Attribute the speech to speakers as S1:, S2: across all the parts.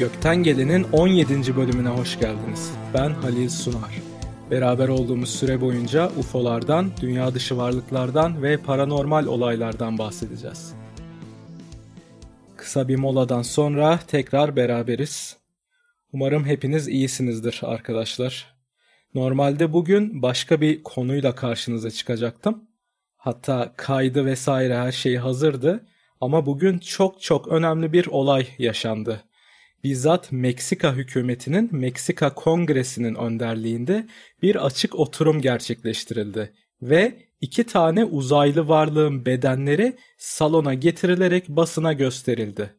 S1: Gökten Gelen'in 17. bölümüne hoş geldiniz. Ben Halil Sunar. Beraber olduğumuz süre boyunca UFO'lardan, dünya dışı varlıklardan ve paranormal olaylardan bahsedeceğiz. Kısa bir moladan sonra tekrar beraberiz. Umarım hepiniz iyisinizdir arkadaşlar. Normalde bugün başka bir konuyla karşınıza çıkacaktım. Hatta kaydı vesaire her şey hazırdı. Ama bugün çok çok önemli bir olay yaşandı bizzat Meksika hükümetinin Meksika Kongresi'nin önderliğinde bir açık oturum gerçekleştirildi ve iki tane uzaylı varlığın bedenleri salona getirilerek basına gösterildi.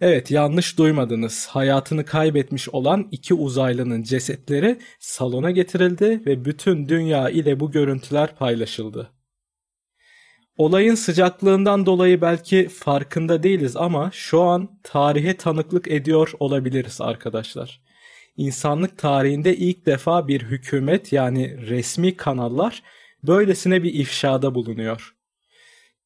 S1: Evet yanlış duymadınız. Hayatını kaybetmiş olan iki uzaylının cesetleri salona getirildi ve bütün dünya ile bu görüntüler paylaşıldı. Olayın sıcaklığından dolayı belki farkında değiliz ama şu an tarihe tanıklık ediyor olabiliriz arkadaşlar. İnsanlık tarihinde ilk defa bir hükümet yani resmi kanallar böylesine bir ifşada bulunuyor.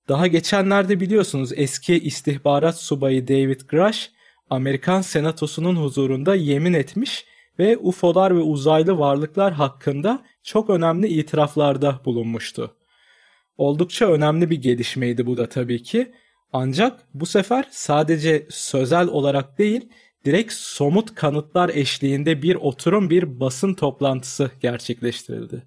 S1: Daha geçenlerde biliyorsunuz eski istihbarat subayı David Grush Amerikan Senatosu'nun huzurunda yemin etmiş ve UFO'lar ve uzaylı varlıklar hakkında çok önemli itiraflarda bulunmuştu. Oldukça önemli bir gelişmeydi bu da tabii ki. Ancak bu sefer sadece sözel olarak değil, direkt somut kanıtlar eşliğinde bir oturum bir basın toplantısı gerçekleştirildi.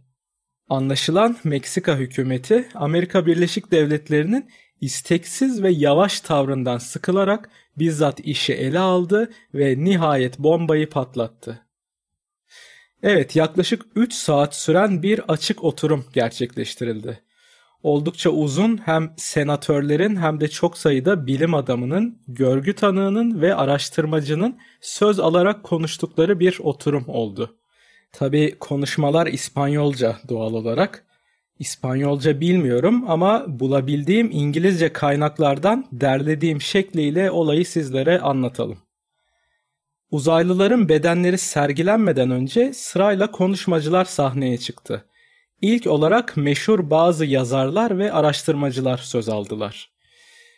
S1: Anlaşılan Meksika hükümeti Amerika Birleşik Devletleri'nin isteksiz ve yavaş tavrından sıkılarak bizzat işi ele aldı ve nihayet bombayı patlattı. Evet yaklaşık 3 saat süren bir açık oturum gerçekleştirildi oldukça uzun hem senatörlerin hem de çok sayıda bilim adamının, görgü tanığının ve araştırmacının söz alarak konuştukları bir oturum oldu. Tabi konuşmalar İspanyolca doğal olarak. İspanyolca bilmiyorum ama bulabildiğim İngilizce kaynaklardan derlediğim şekliyle olayı sizlere anlatalım. Uzaylıların bedenleri sergilenmeden önce sırayla konuşmacılar sahneye çıktı. İlk olarak meşhur bazı yazarlar ve araştırmacılar söz aldılar.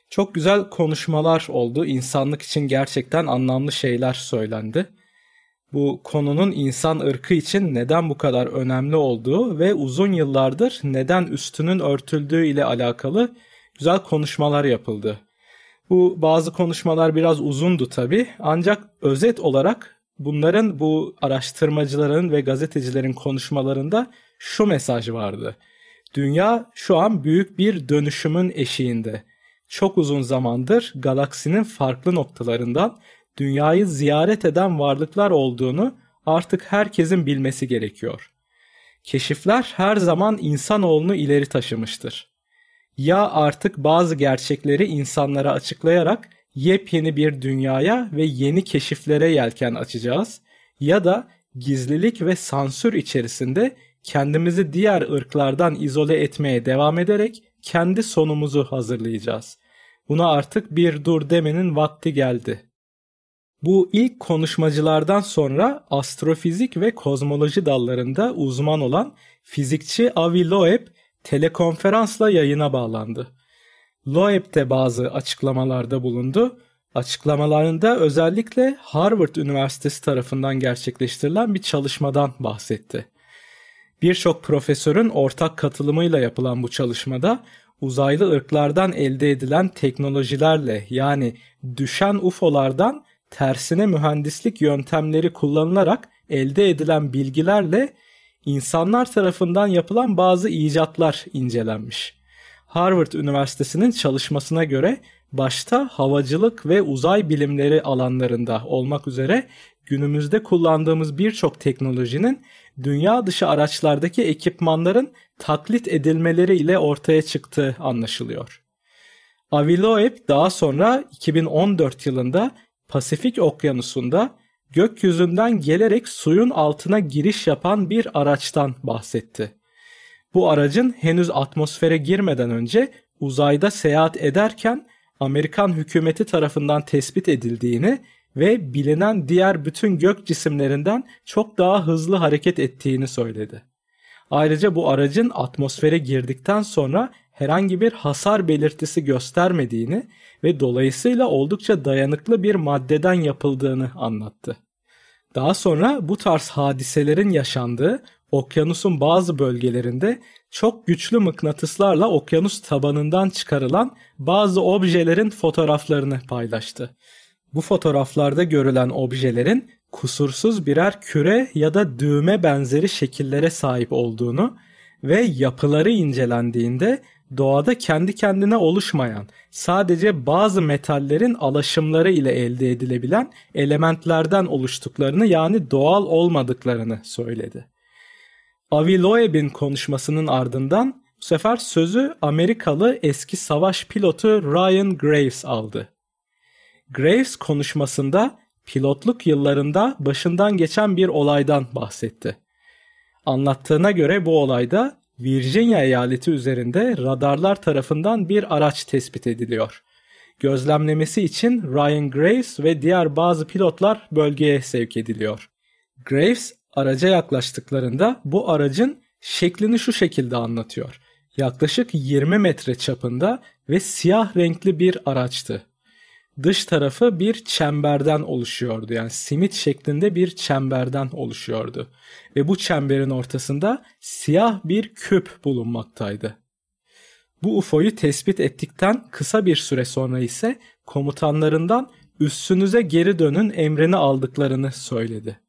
S1: Çok güzel konuşmalar oldu. İnsanlık için gerçekten anlamlı şeyler söylendi. Bu konunun insan ırkı için neden bu kadar önemli olduğu ve uzun yıllardır neden üstünün örtüldüğü ile alakalı güzel konuşmalar yapıldı. Bu bazı konuşmalar biraz uzundu tabi ancak özet olarak bunların bu araştırmacıların ve gazetecilerin konuşmalarında şu mesaj vardı. Dünya şu an büyük bir dönüşümün eşiğinde. Çok uzun zamandır galaksinin farklı noktalarından dünyayı ziyaret eden varlıklar olduğunu artık herkesin bilmesi gerekiyor. Keşifler her zaman insanoğlunu ileri taşımıştır. Ya artık bazı gerçekleri insanlara açıklayarak yepyeni bir dünyaya ve yeni keşiflere yelken açacağız ya da gizlilik ve sansür içerisinde kendimizi diğer ırklardan izole etmeye devam ederek kendi sonumuzu hazırlayacağız. Buna artık bir dur demenin vakti geldi. Bu ilk konuşmacılardan sonra astrofizik ve kozmoloji dallarında uzman olan fizikçi Avi Loeb telekonferansla yayına bağlandı. Loeb de bazı açıklamalarda bulundu. Açıklamalarında özellikle Harvard Üniversitesi tarafından gerçekleştirilen bir çalışmadan bahsetti. Birçok profesörün ortak katılımıyla yapılan bu çalışmada uzaylı ırklardan elde edilen teknolojilerle yani düşen UFO'lardan tersine mühendislik yöntemleri kullanılarak elde edilen bilgilerle insanlar tarafından yapılan bazı icatlar incelenmiş. Harvard Üniversitesi'nin çalışmasına göre başta havacılık ve uzay bilimleri alanlarında olmak üzere günümüzde kullandığımız birçok teknolojinin dünya dışı araçlardaki ekipmanların taklit edilmeleriyle ortaya çıktığı anlaşılıyor. Aviloeb daha sonra 2014 yılında Pasifik Okyanusu'nda gökyüzünden gelerek suyun altına giriş yapan bir araçtan bahsetti. Bu aracın henüz atmosfere girmeden önce uzayda seyahat ederken Amerikan hükümeti tarafından tespit edildiğini ve bilinen diğer bütün gök cisimlerinden çok daha hızlı hareket ettiğini söyledi. Ayrıca bu aracın atmosfere girdikten sonra herhangi bir hasar belirtisi göstermediğini ve dolayısıyla oldukça dayanıklı bir maddeden yapıldığını anlattı. Daha sonra bu tarz hadiselerin yaşandığı okyanusun bazı bölgelerinde çok güçlü mıknatıslarla okyanus tabanından çıkarılan bazı objelerin fotoğraflarını paylaştı. Bu fotoğraflarda görülen objelerin kusursuz birer küre ya da düğme benzeri şekillere sahip olduğunu ve yapıları incelendiğinde doğada kendi kendine oluşmayan, sadece bazı metallerin alaşımları ile elde edilebilen elementlerden oluştuklarını yani doğal olmadıklarını söyledi. Avi Loeb'in konuşmasının ardından bu sefer sözü Amerikalı eski savaş pilotu Ryan Graves aldı. Graves konuşmasında pilotluk yıllarında başından geçen bir olaydan bahsetti. Anlattığına göre bu olayda Virginia eyaleti üzerinde radarlar tarafından bir araç tespit ediliyor. Gözlemlemesi için Ryan Graves ve diğer bazı pilotlar bölgeye sevk ediliyor. Graves araca yaklaştıklarında bu aracın şeklini şu şekilde anlatıyor. Yaklaşık 20 metre çapında ve siyah renkli bir araçtı dış tarafı bir çemberden oluşuyordu. Yani simit şeklinde bir çemberden oluşuyordu. Ve bu çemberin ortasında siyah bir küp bulunmaktaydı. Bu UFO'yu tespit ettikten kısa bir süre sonra ise komutanlarından üstünüze geri dönün emrini aldıklarını söyledi.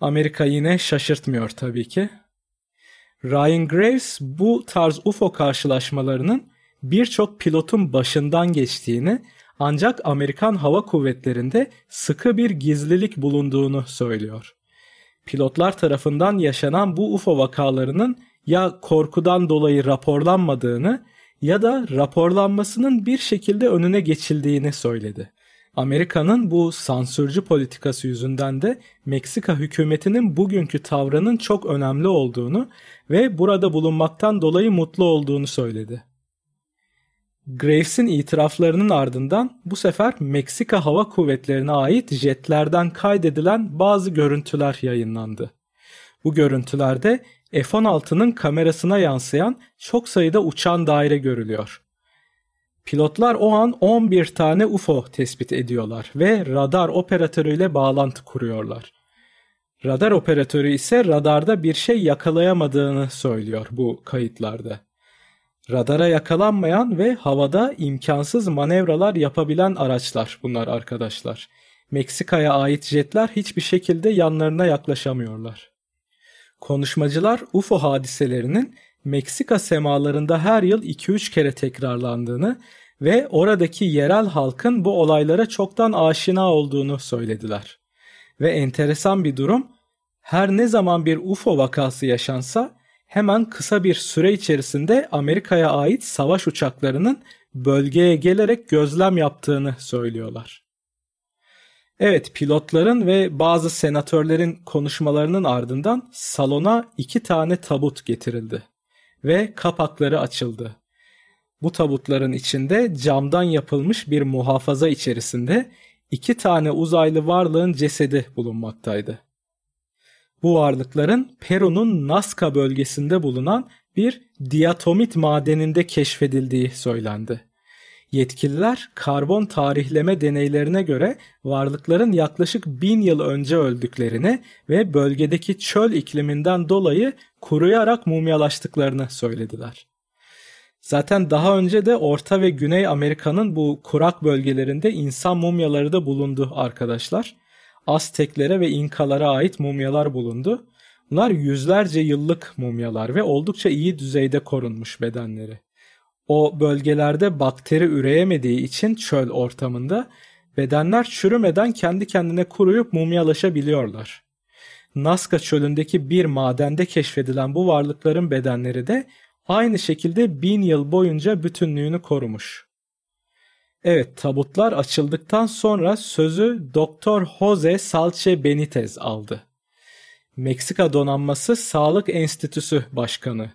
S1: Amerika yine şaşırtmıyor tabii ki. Ryan Graves bu tarz UFO karşılaşmalarının birçok pilotun başından geçtiğini ancak Amerikan Hava Kuvvetleri'nde sıkı bir gizlilik bulunduğunu söylüyor. Pilotlar tarafından yaşanan bu UFO vakalarının ya korkudan dolayı raporlanmadığını ya da raporlanmasının bir şekilde önüne geçildiğini söyledi. Amerika'nın bu sansürcü politikası yüzünden de Meksika hükümetinin bugünkü tavrının çok önemli olduğunu ve burada bulunmaktan dolayı mutlu olduğunu söyledi. Graves'in itiraflarının ardından bu sefer Meksika Hava Kuvvetleri'ne ait jetlerden kaydedilen bazı görüntüler yayınlandı. Bu görüntülerde F-16'nın kamerasına yansıyan çok sayıda uçan daire görülüyor. Pilotlar o an 11 tane UFO tespit ediyorlar ve radar operatörüyle bağlantı kuruyorlar. Radar operatörü ise radarda bir şey yakalayamadığını söylüyor bu kayıtlarda. Radara yakalanmayan ve havada imkansız manevralar yapabilen araçlar bunlar arkadaşlar. Meksika'ya ait jetler hiçbir şekilde yanlarına yaklaşamıyorlar. Konuşmacılar UFO hadiselerinin Meksika semalarında her yıl 2-3 kere tekrarlandığını ve oradaki yerel halkın bu olaylara çoktan aşina olduğunu söylediler. Ve enteresan bir durum, her ne zaman bir UFO vakası yaşansa hemen kısa bir süre içerisinde Amerika'ya ait savaş uçaklarının bölgeye gelerek gözlem yaptığını söylüyorlar. Evet pilotların ve bazı senatörlerin konuşmalarının ardından salona iki tane tabut getirildi ve kapakları açıldı. Bu tabutların içinde camdan yapılmış bir muhafaza içerisinde iki tane uzaylı varlığın cesedi bulunmaktaydı. Bu varlıkların Peru'nun Nazca bölgesinde bulunan bir diatomit madeninde keşfedildiği söylendi. Yetkililer karbon tarihleme deneylerine göre varlıkların yaklaşık bin yıl önce öldüklerini ve bölgedeki çöl ikliminden dolayı kuruyarak mumyalaştıklarını söylediler. Zaten daha önce de Orta ve Güney Amerika'nın bu kurak bölgelerinde insan mumyaları da bulundu arkadaşlar. Azteklere ve İnkalara ait mumyalar bulundu. Bunlar yüzlerce yıllık mumyalar ve oldukça iyi düzeyde korunmuş bedenleri. O bölgelerde bakteri üreyemediği için çöl ortamında bedenler çürümeden kendi kendine kuruyup mumyalaşabiliyorlar. Nazca çölündeki bir madende keşfedilen bu varlıkların bedenleri de aynı şekilde bin yıl boyunca bütünlüğünü korumuş. Evet tabutlar açıldıktan sonra sözü Doktor Jose Salce Benitez aldı. Meksika Donanması Sağlık Enstitüsü Başkanı.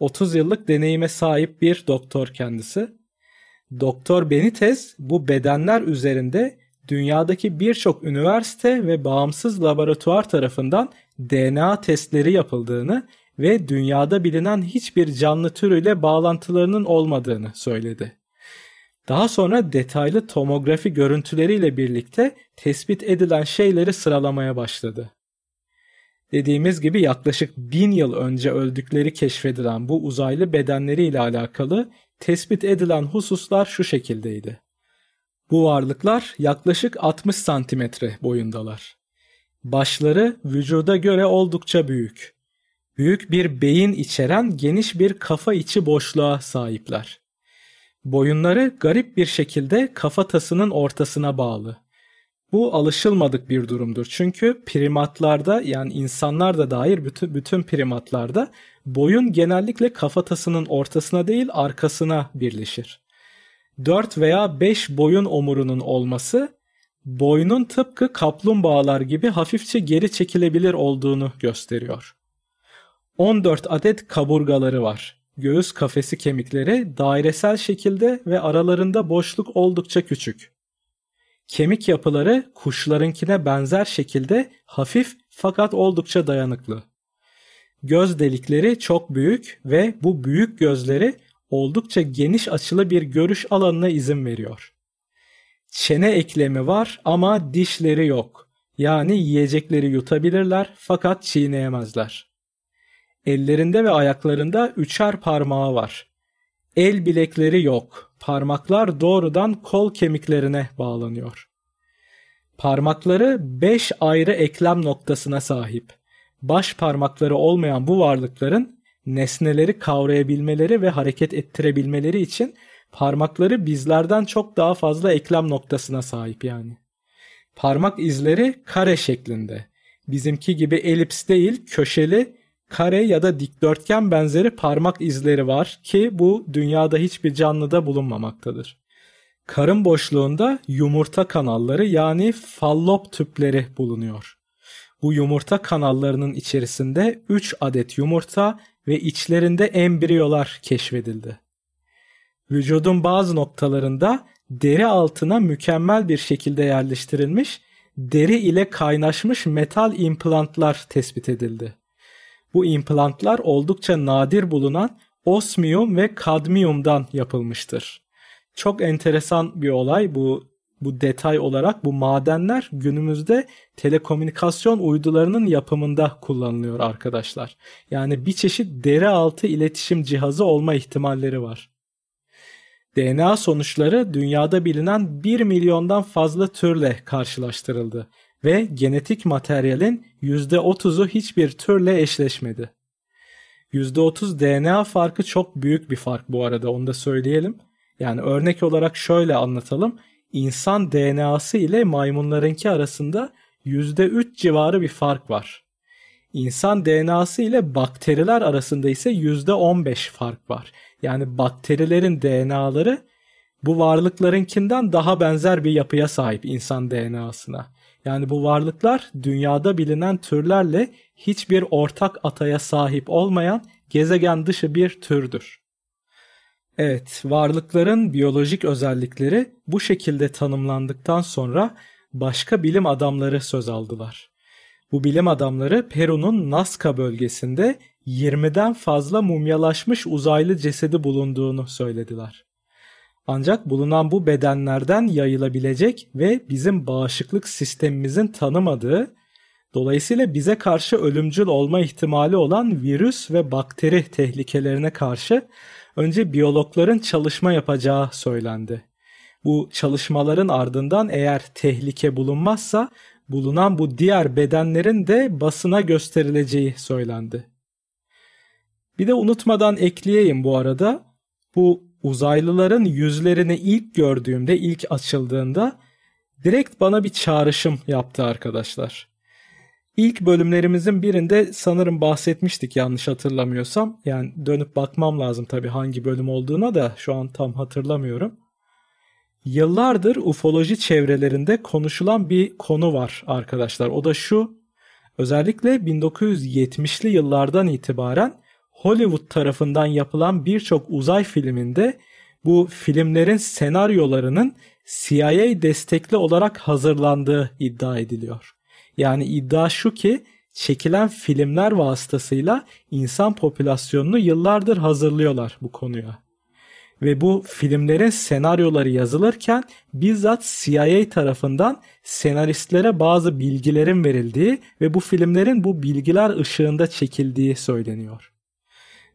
S1: 30 yıllık deneyime sahip bir doktor kendisi. Doktor Benitez bu bedenler üzerinde dünyadaki birçok üniversite ve bağımsız laboratuvar tarafından DNA testleri yapıldığını ve dünyada bilinen hiçbir canlı türüyle bağlantılarının olmadığını söyledi. Daha sonra detaylı tomografi görüntüleriyle birlikte tespit edilen şeyleri sıralamaya başladı. Dediğimiz gibi yaklaşık bin yıl önce öldükleri keşfedilen bu uzaylı bedenleriyle alakalı tespit edilen hususlar şu şekildeydi. Bu varlıklar yaklaşık 60 santimetre boyundalar. Başları vücuda göre oldukça büyük. Büyük bir beyin içeren geniş bir kafa içi boşluğa sahipler. Boyunları garip bir şekilde kafatasının ortasına bağlı. Bu alışılmadık bir durumdur. Çünkü primatlarda yani insanlar da dair bütün, bütün primatlarda boyun genellikle kafatasının ortasına değil arkasına birleşir. 4 veya 5 boyun omurunun olması boynun tıpkı kaplumbağalar gibi hafifçe geri çekilebilir olduğunu gösteriyor. 14 adet kaburgaları var. Göğüs kafesi kemikleri dairesel şekilde ve aralarında boşluk oldukça küçük. Kemik yapıları kuşlarınkine benzer şekilde hafif fakat oldukça dayanıklı. Göz delikleri çok büyük ve bu büyük gözleri oldukça geniş açılı bir görüş alanına izin veriyor. Çene eklemi var ama dişleri yok. Yani yiyecekleri yutabilirler fakat çiğneyemezler. Ellerinde ve ayaklarında üçer parmağı var. El bilekleri yok. Parmaklar doğrudan kol kemiklerine bağlanıyor. Parmakları 5 ayrı eklem noktasına sahip. Baş parmakları olmayan bu varlıkların nesneleri kavrayabilmeleri ve hareket ettirebilmeleri için parmakları bizlerden çok daha fazla eklem noktasına sahip yani. Parmak izleri kare şeklinde. Bizimki gibi elips değil, köşeli, kare ya da dikdörtgen benzeri parmak izleri var ki bu dünyada hiçbir canlıda bulunmamaktadır. Karın boşluğunda yumurta kanalları yani fallop tüpleri bulunuyor. Bu yumurta kanallarının içerisinde 3 adet yumurta ve içlerinde embriyolar keşfedildi. Vücudun bazı noktalarında deri altına mükemmel bir şekilde yerleştirilmiş deri ile kaynaşmış metal implantlar tespit edildi. Bu implantlar oldukça nadir bulunan osmiyum ve kadmiyumdan yapılmıştır. Çok enteresan bir olay bu bu detay olarak bu madenler günümüzde telekomünikasyon uydularının yapımında kullanılıyor arkadaşlar. Yani bir çeşit deri altı iletişim cihazı olma ihtimalleri var. DNA sonuçları dünyada bilinen 1 milyondan fazla türle karşılaştırıldı ve genetik materyalin %30'u hiçbir türle eşleşmedi. %30 DNA farkı çok büyük bir fark bu arada onu da söyleyelim. Yani örnek olarak şöyle anlatalım. İnsan DNA'sı ile maymunlarınki arasında %3 civarı bir fark var. İnsan DNA'sı ile bakteriler arasında ise %15 fark var. Yani bakterilerin DNA'ları bu varlıklarınkinden daha benzer bir yapıya sahip insan DNA'sına. Yani bu varlıklar dünyada bilinen türlerle hiçbir ortak ataya sahip olmayan gezegen dışı bir türdür. Evet, varlıkların biyolojik özellikleri bu şekilde tanımlandıktan sonra başka bilim adamları söz aldılar. Bu bilim adamları Peru'nun Nazca bölgesinde 20'den fazla mumyalaşmış uzaylı cesedi bulunduğunu söylediler. Ancak bulunan bu bedenlerden yayılabilecek ve bizim bağışıklık sistemimizin tanımadığı, dolayısıyla bize karşı ölümcül olma ihtimali olan virüs ve bakteri tehlikelerine karşı önce biyologların çalışma yapacağı söylendi. Bu çalışmaların ardından eğer tehlike bulunmazsa bulunan bu diğer bedenlerin de basına gösterileceği söylendi. Bir de unutmadan ekleyeyim bu arada. Bu uzaylıların yüzlerini ilk gördüğümde, ilk açıldığında direkt bana bir çağrışım yaptı arkadaşlar. İlk bölümlerimizin birinde sanırım bahsetmiştik yanlış hatırlamıyorsam. Yani dönüp bakmam lazım tabii hangi bölüm olduğuna da şu an tam hatırlamıyorum. Yıllardır ufoloji çevrelerinde konuşulan bir konu var arkadaşlar. O da şu. Özellikle 1970'li yıllardan itibaren Hollywood tarafından yapılan birçok uzay filminde bu filmlerin senaryolarının CIA destekli olarak hazırlandığı iddia ediliyor. Yani iddia şu ki çekilen filmler vasıtasıyla insan popülasyonunu yıllardır hazırlıyorlar bu konuya. Ve bu filmlerin senaryoları yazılırken bizzat CIA tarafından senaristlere bazı bilgilerin verildiği ve bu filmlerin bu bilgiler ışığında çekildiği söyleniyor.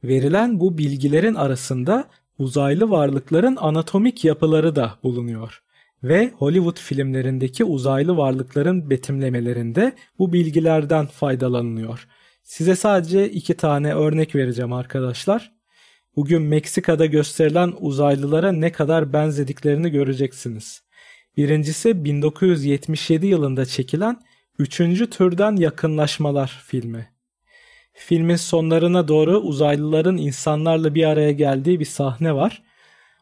S1: Verilen bu bilgilerin arasında uzaylı varlıkların anatomik yapıları da bulunuyor ve Hollywood filmlerindeki uzaylı varlıkların betimlemelerinde bu bilgilerden faydalanılıyor. Size sadece iki tane örnek vereceğim arkadaşlar. Bugün Meksika'da gösterilen uzaylılara ne kadar benzediklerini göreceksiniz. Birincisi 1977 yılında çekilen Üçüncü Türden Yakınlaşmalar filmi. Filmin sonlarına doğru uzaylıların insanlarla bir araya geldiği bir sahne var.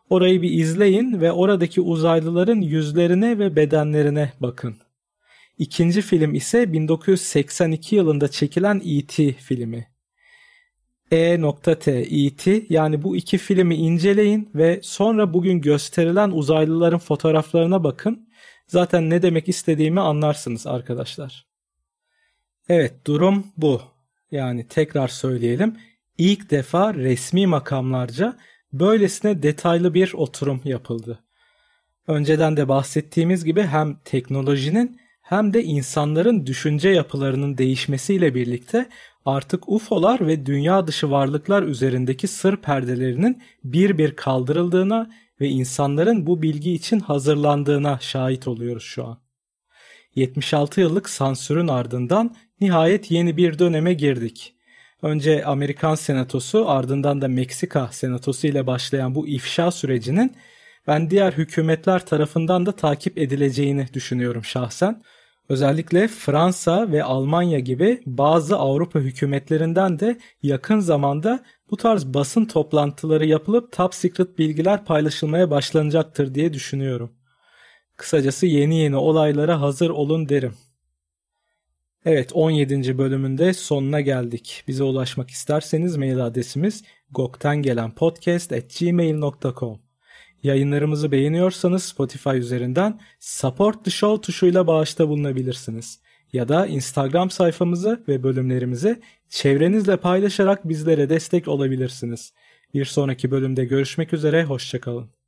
S1: Orayı bir izleyin ve oradaki uzaylıların yüzlerine ve bedenlerine bakın. İkinci film ise 1982 yılında çekilen E.T. filmi. E.T. E.T. yani bu iki filmi inceleyin ve sonra bugün gösterilen uzaylıların fotoğraflarına bakın. Zaten ne demek istediğimi anlarsınız arkadaşlar. Evet durum bu. Yani tekrar söyleyelim. İlk defa resmi makamlarca böylesine detaylı bir oturum yapıldı. Önceden de bahsettiğimiz gibi hem teknolojinin hem de insanların düşünce yapılarının değişmesiyle birlikte artık UFO'lar ve dünya dışı varlıklar üzerindeki sır perdelerinin bir bir kaldırıldığına ve insanların bu bilgi için hazırlandığına şahit oluyoruz şu an. 76 yıllık sansürün ardından nihayet yeni bir döneme girdik. Önce Amerikan Senatosu ardından da Meksika Senatosu ile başlayan bu ifşa sürecinin ben diğer hükümetler tarafından da takip edileceğini düşünüyorum şahsen. Özellikle Fransa ve Almanya gibi bazı Avrupa hükümetlerinden de yakın zamanda bu tarz basın toplantıları yapılıp top secret bilgiler paylaşılmaya başlanacaktır diye düşünüyorum. Kısacası yeni yeni olaylara hazır olun derim. Evet 17. bölümünde sonuna geldik. Bize ulaşmak isterseniz mail adresimiz goktangelenpodcast.gmail.com Yayınlarımızı beğeniyorsanız Spotify üzerinden Support the Show tuşuyla bağışta bulunabilirsiniz. Ya da Instagram sayfamızı ve bölümlerimizi çevrenizle paylaşarak bizlere destek olabilirsiniz. Bir sonraki bölümde görüşmek üzere, hoşçakalın.